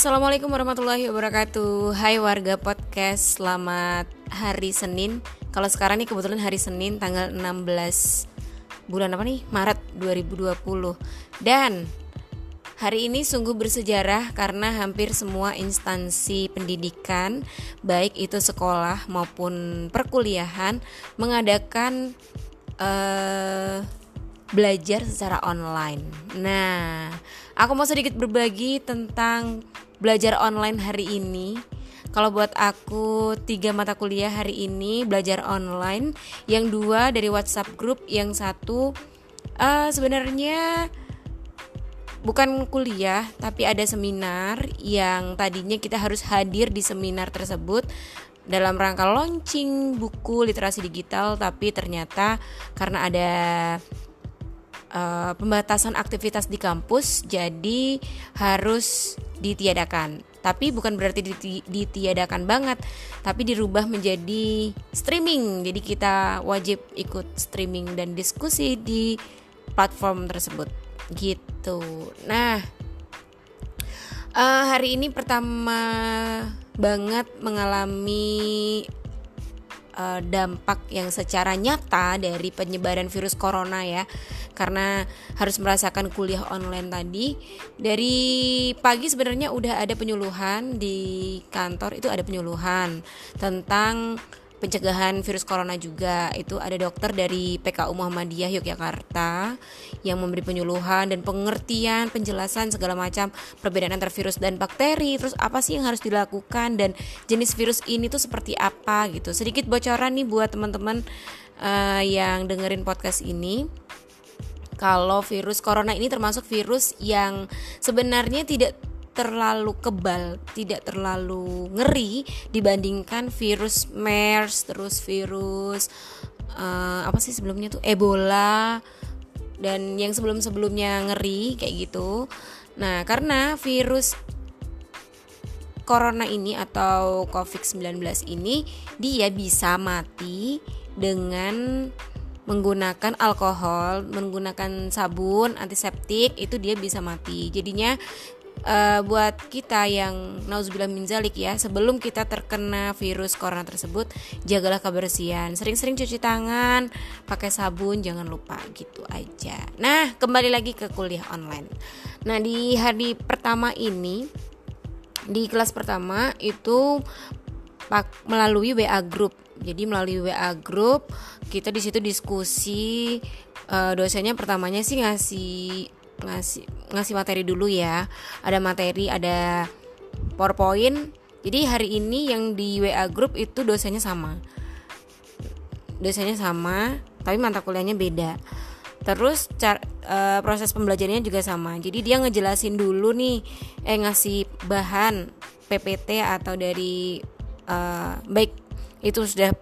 Assalamualaikum warahmatullahi wabarakatuh Hai warga podcast Selamat hari Senin Kalau sekarang nih kebetulan hari Senin Tanggal 16 Bulan apa nih? Maret 2020 Dan Hari ini sungguh bersejarah karena hampir semua instansi pendidikan, baik itu sekolah maupun perkuliahan, mengadakan uh, belajar secara online. Nah, aku mau sedikit berbagi tentang belajar online hari ini. Kalau buat aku tiga mata kuliah hari ini belajar online, yang dua dari WhatsApp group, yang satu uh, sebenarnya bukan kuliah tapi ada seminar yang tadinya kita harus hadir di seminar tersebut dalam rangka launching buku literasi digital tapi ternyata karena ada uh, pembatasan aktivitas di kampus jadi harus ditiadakan. Tapi bukan berarti ditiadakan banget tapi dirubah menjadi streaming. Jadi kita wajib ikut streaming dan diskusi di platform tersebut. Gitu. Nah uh, hari ini pertama banget mengalami uh, dampak yang secara nyata dari penyebaran virus corona ya. Karena harus merasakan kuliah online tadi. Dari pagi sebenarnya udah ada penyuluhan di kantor itu ada penyuluhan tentang pencegahan virus corona juga. Itu ada dokter dari PKU Muhammadiyah Yogyakarta yang memberi penyuluhan dan pengertian penjelasan segala macam perbedaan antar virus dan bakteri. Terus apa sih yang harus dilakukan dan jenis virus ini tuh seperti apa gitu. Sedikit bocoran nih buat teman-teman uh, yang dengerin podcast ini. Kalau virus corona ini termasuk virus yang sebenarnya tidak terlalu kebal, tidak terlalu ngeri dibandingkan virus MERS, terus virus uh, apa sih sebelumnya tuh Ebola dan yang sebelum-sebelumnya ngeri kayak gitu. Nah, karena virus corona ini atau COVID-19 ini dia bisa mati dengan menggunakan alkohol, menggunakan sabun, antiseptik itu dia bisa mati. Jadinya uh, buat kita yang nauzubillah min zalik ya sebelum kita terkena virus corona tersebut jagalah kebersihan sering-sering cuci tangan pakai sabun jangan lupa gitu aja. Nah kembali lagi ke kuliah online. Nah di hari pertama ini di kelas pertama itu melalui WA group. Jadi melalui WA group kita di situ diskusi uh, dosennya pertamanya sih ngasih ngasih ngasih materi dulu ya. Ada materi, ada PowerPoint. Jadi hari ini yang di WA group itu dosanya sama. Dosanya sama, tapi mata kuliahnya beda. Terus car, e, proses pembelajarannya juga sama. Jadi dia ngejelasin dulu nih eh ngasih bahan PPT atau dari e, baik itu sudah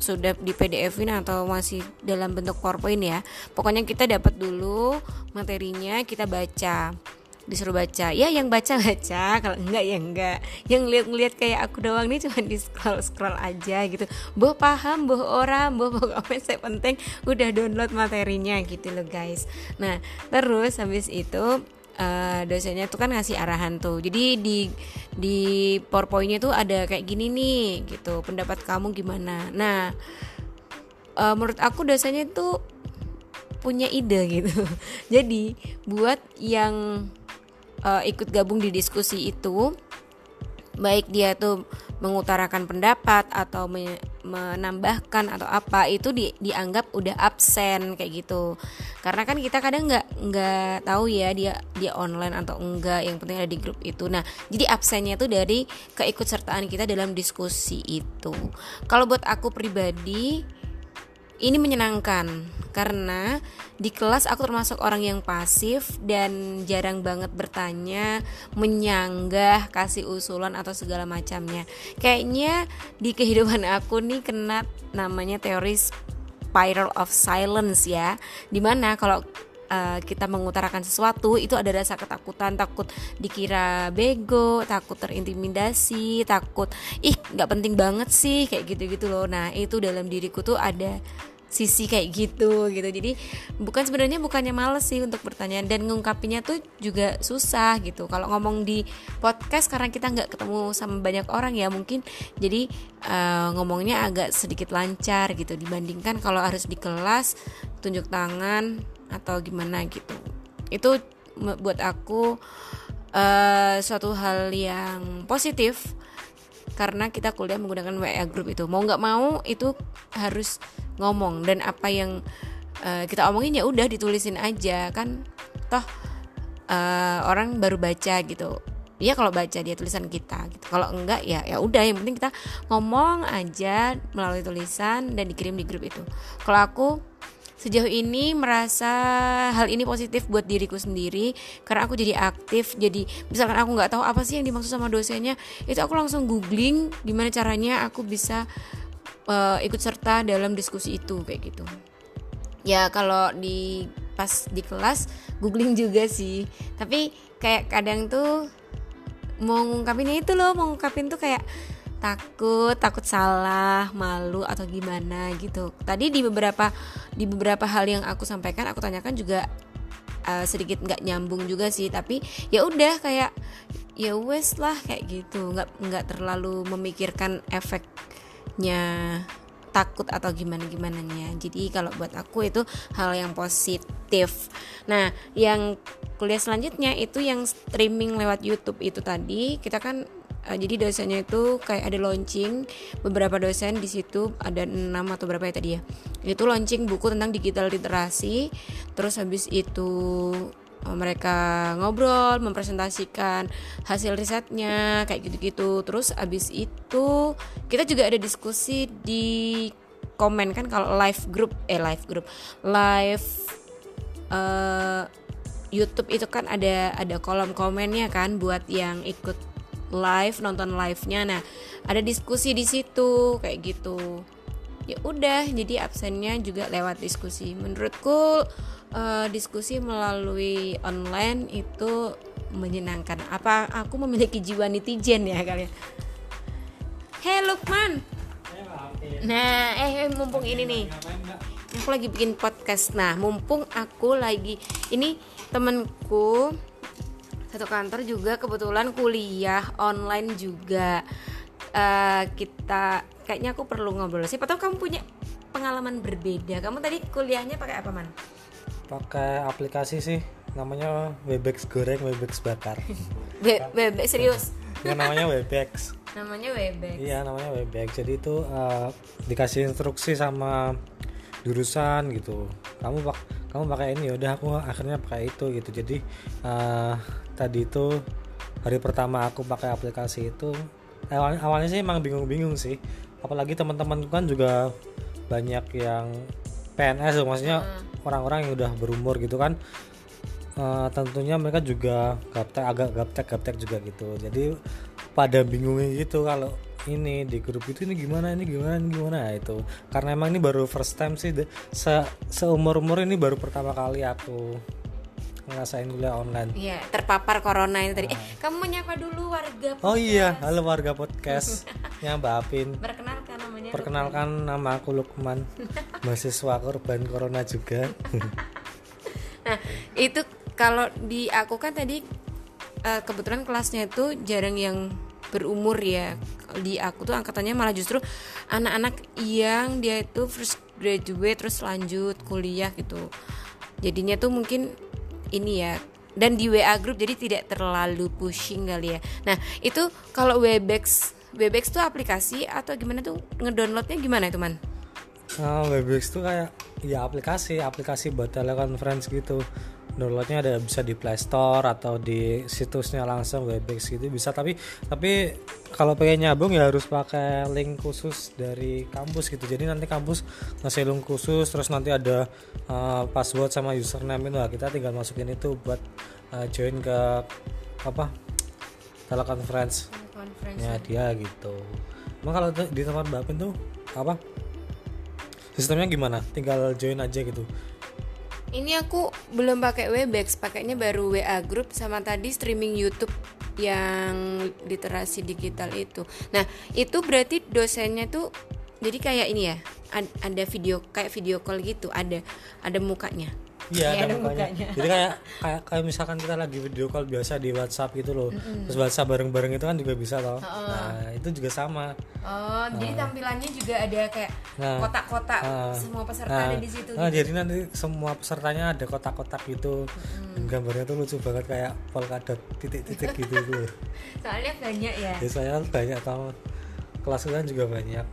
sudah di PDF-in atau masih dalam bentuk PowerPoint ya. Pokoknya kita dapat dulu materinya, kita baca. Disuruh baca. Ya yang baca-baca, kalau enggak ya enggak. Yang lihat-lihat kayak aku doang nih cuma di scroll-scroll aja gitu. Boh paham, boh orang, boh pokoknya saya penting udah download materinya gitu loh guys. Nah, terus habis itu uh, dosennya tuh kan ngasih arahan tuh. Jadi di di powerpointnya tuh ada kayak gini nih gitu. Pendapat kamu gimana? Nah uh, menurut aku dosennya tuh punya ide gitu. Jadi buat yang uh, ikut gabung di diskusi itu baik dia tuh mengutarakan pendapat atau me menambahkan atau apa itu di, dianggap udah absen kayak gitu. Karena kan kita kadang nggak nggak tahu ya dia dia online atau enggak yang penting ada di grup itu. Nah jadi absennya tuh dari keikutsertaan kita dalam diskusi itu. Kalau buat aku pribadi ini menyenangkan karena di kelas aku termasuk orang yang pasif dan jarang banget bertanya, menyanggah, kasih usulan atau segala macamnya. Kayaknya di kehidupan aku nih kena namanya teori spiral of silence ya. Di mana kalau uh, kita mengutarakan sesuatu itu ada rasa ketakutan takut dikira bego takut terintimidasi takut ih nggak penting banget sih kayak gitu gitu loh nah itu dalam diriku tuh ada sisi kayak gitu gitu. Jadi bukan sebenarnya bukannya males sih untuk bertanya dan ngungkapinnya tuh juga susah gitu. Kalau ngomong di podcast karena kita nggak ketemu sama banyak orang ya mungkin. Jadi uh, ngomongnya agak sedikit lancar gitu. Dibandingkan kalau harus di kelas tunjuk tangan atau gimana gitu. Itu buat aku uh, suatu hal yang positif karena kita kuliah menggunakan WA group itu. Mau nggak mau itu harus ngomong dan apa yang uh, kita omongin ya udah ditulisin aja. Kan toh uh, orang baru baca gitu. Ya kalau baca dia tulisan kita gitu. Kalau enggak ya ya udah. Yang penting kita ngomong aja melalui tulisan dan dikirim di grup itu. Kalau aku sejauh ini merasa hal ini positif buat diriku sendiri. Karena aku jadi aktif jadi misalkan aku nggak tahu apa sih yang dimaksud sama dosennya itu aku langsung googling gimana caranya aku bisa uh, ikut serta dalam diskusi itu kayak gitu. Ya kalau di pas di kelas googling juga sih. Tapi kayak kadang tuh mau ngungkapinnya itu loh mau ngungkapin tuh kayak takut takut salah malu atau gimana gitu. Tadi di beberapa di beberapa hal yang aku sampaikan aku tanyakan juga uh, sedikit nggak nyambung juga sih. Tapi ya udah kayak ya wes lah kayak gitu. Nggak nggak terlalu memikirkan efek nya takut atau gimana gimana nya jadi kalau buat aku itu hal yang positif. Nah yang kuliah selanjutnya itu yang streaming lewat YouTube itu tadi kita kan uh, jadi dosennya itu kayak ada launching beberapa dosen di situ ada enam atau berapa ya tadi ya. Itu launching buku tentang digital literasi terus habis itu mereka ngobrol mempresentasikan hasil risetnya kayak gitu-gitu. Terus abis itu kita juga ada diskusi di komen kan kalau live group eh live group live uh, YouTube itu kan ada ada kolom komennya kan buat yang ikut live nonton live-nya. Nah ada diskusi di situ kayak gitu. Ya udah jadi absennya juga lewat diskusi. Menurutku uh, diskusi melalui online itu menyenangkan. Apa aku memiliki jiwa netizen ya kalian? Hey Lukman. Nah, eh, eh mumpung ini nih. Aku lagi bikin podcast. Nah, mumpung aku lagi ini temenku satu kantor juga kebetulan kuliah online juga. Uh, kita kayaknya aku perlu ngobrol. Siapa tahu kamu punya pengalaman berbeda. Kamu tadi kuliahnya pakai apa, Man? Pakai aplikasi sih namanya Webex goreng Webex bakar. Webex serius? Ya, namanya Webex. Namanya Webex? Iya namanya Webex. Jadi itu uh, dikasih instruksi sama jurusan gitu. Kamu pak kamu pakai ini ya udah aku akhirnya pakai itu gitu. Jadi uh, tadi itu hari pertama aku pakai aplikasi itu awalnya, awalnya sih emang bingung-bingung sih. Apalagi teman-teman kan juga banyak yang PNS maksudnya hmm orang-orang yang udah berumur gitu kan uh, tentunya mereka juga gaptek agak gaptek gaptek juga gitu jadi pada bingungnya gitu kalau ini di grup itu ini gimana ini gimana ini gimana ya itu karena emang ini baru first time sih se seumur umur ini baru pertama kali aku ngerasain kuliah online. Iya, terpapar corona ini tadi. Eh, kamu menyapa dulu warga podcast. Oh iya, halo warga podcast. yang Mbak Apin. Perkenalkan namanya. Perkenalkan Lukman. nama aku Lukman. mahasiswa korban corona juga. nah, itu kalau di aku kan tadi uh, kebetulan kelasnya itu jarang yang berumur ya. Di aku tuh angkatannya malah justru anak-anak yang dia itu first graduate terus lanjut kuliah gitu. Jadinya tuh mungkin ini ya dan di WA group jadi tidak terlalu pushing kali ya. Nah, itu kalau Webex Webex tuh aplikasi atau gimana tuh? Ngedownloadnya gimana itu man? Uh, Webex tuh kayak ya aplikasi aplikasi buat telekonferensi gitu. Downloadnya ada bisa di Play Store atau di situsnya langsung Webex gitu bisa. Tapi tapi kalau pengen nyambung ya harus pakai link khusus dari kampus gitu. Jadi nanti kampus ngasih link khusus terus nanti ada uh, password sama username itu. Lah kita tinggal masukin itu buat uh, join ke apa telekonferensi ya dia gitu. Emang kalau di tempat Bapin tuh apa? Sistemnya gimana? Tinggal join aja gitu. Ini aku belum pakai Webex, pakainya baru WA group sama tadi streaming YouTube yang literasi digital itu. Nah, itu berarti dosennya tuh jadi kayak ini ya. ad- ada video kayak video call gitu ada ada mukanya Iya Iya, ada ada mukanya. mukanya. Jadi kayak kayak kayak misalkan kita lagi video call biasa di WhatsApp gitu loh. Terus WhatsApp bareng-bareng itu kan juga bisa loh. Nah, itu juga sama. oh jadi tampilannya juga ada kayak Nah. kotak-kotak Ah. semua peserta Nah, ada di situ nah, gitu. jadi nanti semua pesertanya ada kotak-kotak gitu. Dan gambarnya tuh lucu banget kayak polkadot titik-titik gitu tuh. soalnya banyak ya Ya saya banyak tahu kelas kan juga banyak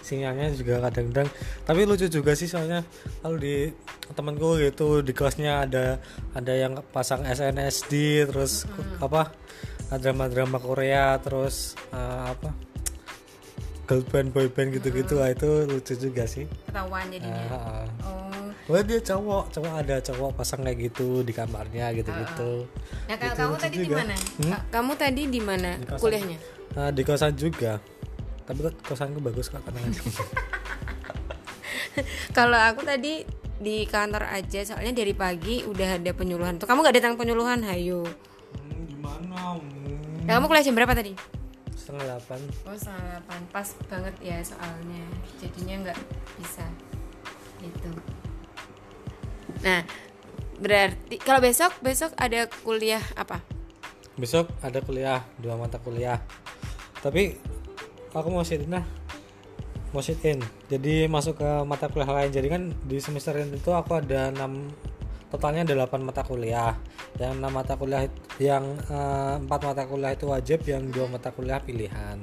sinyalnya juga kadang-kadang tapi lucu juga sih soalnya kalau di temanku gitu di kelasnya ada ada yang pasang SNSD terus apa drama-drama Korea terus eh, apa girl band boy band gitu-gitu ah, itu lucu juga sih ketahuan jadinya Ah, ah. oh Wah dia cowok, cowok ada cowok pasang kayak gitu di kamarnya gitu-gitu. nah kalau Itu kamu tadi di mana Hmm? Ka- kamu tadi di mana kuliahnya Nah, di kosan juga. Tapi kosanku bagus kok aja. Kalau aku tadi di kantor aja soalnya dari pagi udah ada penyuluhan tuh. Kamu gak datang penyuluhan, hayo. Hmm, gimana? Hmm. Nah, kamu kuliah jam berapa tadi? Setengah delapan. Oh, setengah delapan. Pas banget ya soalnya. Jadinya nggak bisa. Itu. Nah, berarti kalau besok besok ada kuliah apa? Besok ada kuliah, dua mata kuliah. Tapi aku mau sit nah sit in. Jadi masuk ke mata kuliah lain. Jadi kan di semester ini itu aku ada 6 totalnya ada 8 mata kuliah. Yang 6 mata kuliah yang eh, empat mata kuliah itu wajib, yang dua mata kuliah pilihan.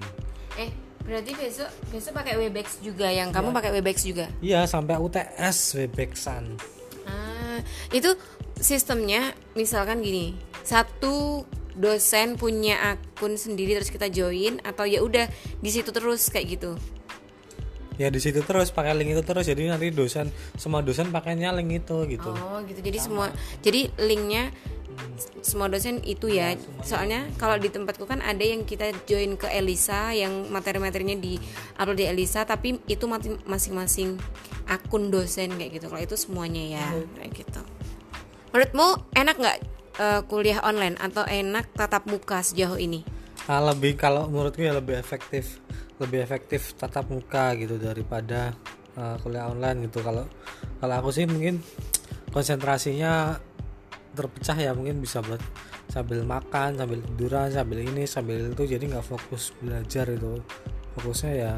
Eh, berarti besok besok pakai Webex juga yang kamu pakai Webex juga. Iya, sampai UTS Webexan. Ah, itu sistemnya misalkan gini, satu dosen punya akun sendiri terus kita join atau ya udah di situ terus kayak gitu. Ya di situ terus pakai link itu terus. Jadi nanti dosen semua dosen pakainya link itu gitu. Oh, gitu. Jadi semua jadi linknya semua dosen itu ya. Soalnya kalau di tempatku kan ada yang kita join ke Elisa yang materi-materinya di upload di Elisa tapi itu masing-masing akun dosen kayak gitu. Kalau itu semuanya ya kayak gitu. Menurutmu enak nggak eh, kuliah online atau enak tatap muka sejauh ini? Ah, lebih kalau menurutku ya lebih efektif lebih efektif tatap muka gitu daripada uh, kuliah online gitu. Kalau kalau aku sih mungkin konsentrasinya terpecah ya mungkin bisa buat sambil makan sambil tiduran sambil ini sambil itu. Jadi nggak fokus belajar itu fokusnya ya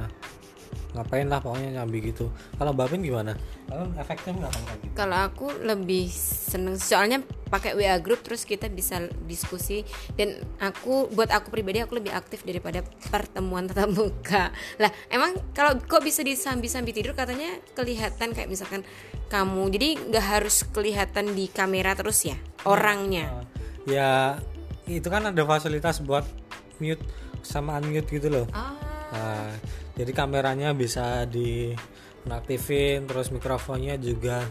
ngapain lah pokoknya nyambi gitu kalau Bapin gimana? Kalau efektif nggak kayak gitu? Kalau aku lebih seneng soalnya pakai WA group terus kita bisa diskusi dan aku buat aku pribadi aku lebih aktif daripada pertemuan tatap muka. Lah, emang kalau kok bisa disambi-sambi tidur katanya kelihatan kayak misalkan kamu. Jadi nggak harus kelihatan di kamera terus ya orangnya. ya itu kan ada fasilitas buat mute sama unmute gitu loh Ah, Nah, jadi kameranya bisa di nonaktifin, terus mikrofonnya juga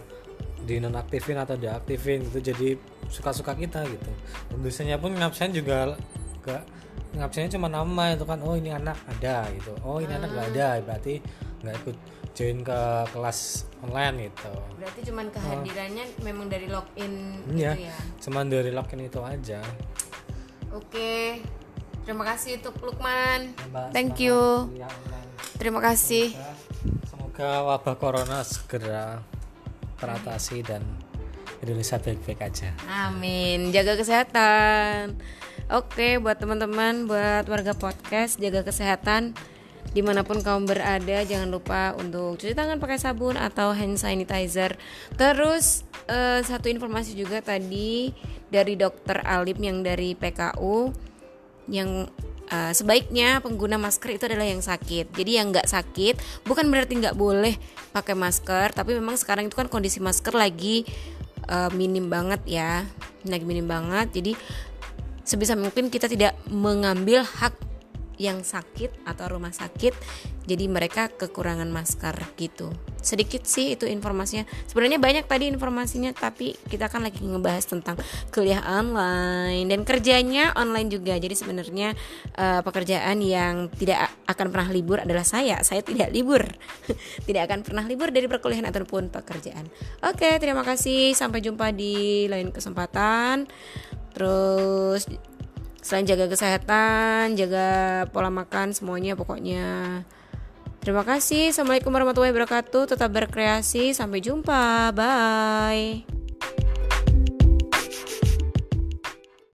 di nonaktifin atau diaktifin gitu. Jadi suka-suka kita gitu. Dosennya pun ngabsen juga gak ngabsennya cuma nama itu kan. Oh ini anak ada gitu. Oh ini anak gak ada berarti nggak ikut join ke kelas online gitu. berarti cuman kehadirannya memang dari login Iya, gitu ya. cuman dari login itu aja. Oke. Terima kasih untuk Lukman. Thank you. Terima kasih. Semoga wabah corona segera teratasi dan Indonesia baik-baik aja. Amin. Jaga kesehatan. Oke, buat teman-teman, buat warga podcast, jaga kesehatan di mana pun kamu berada. Jangan lupa untuk cuci tangan pakai sabun atau hand sanitizer. Terus eh, satu informasi juga tadi dari Dokter Alim yang dari PKU yang uh, sebaiknya pengguna masker itu adalah yang sakit. Jadi yang nggak sakit bukan berarti nggak boleh pakai masker, tapi memang sekarang itu kan kondisi masker lagi uh, minim banget ya, lagi minim banget. Jadi sebisa mungkin kita tidak mengambil hak yang sakit atau rumah sakit jadi mereka kekurangan masker gitu. Sedikit sih itu informasinya. Sebenarnya banyak tadi informasinya tapi kita kan lagi ngebahas tentang kuliah online dan kerjanya online juga. Jadi sebenarnya eh, pekerjaan yang tidak akan pernah libur adalah saya. Saya tidak libur. Tidak akan pernah libur dari perkuliahan ataupun pekerjaan. Oke terima kasih. Sampai jumpa di lain kesempatan. Terus selain jaga kesehatan, jaga pola makan semuanya pokoknya Terima kasih. Assalamualaikum warahmatullahi wabarakatuh. Tetap berkreasi. Sampai jumpa. Bye.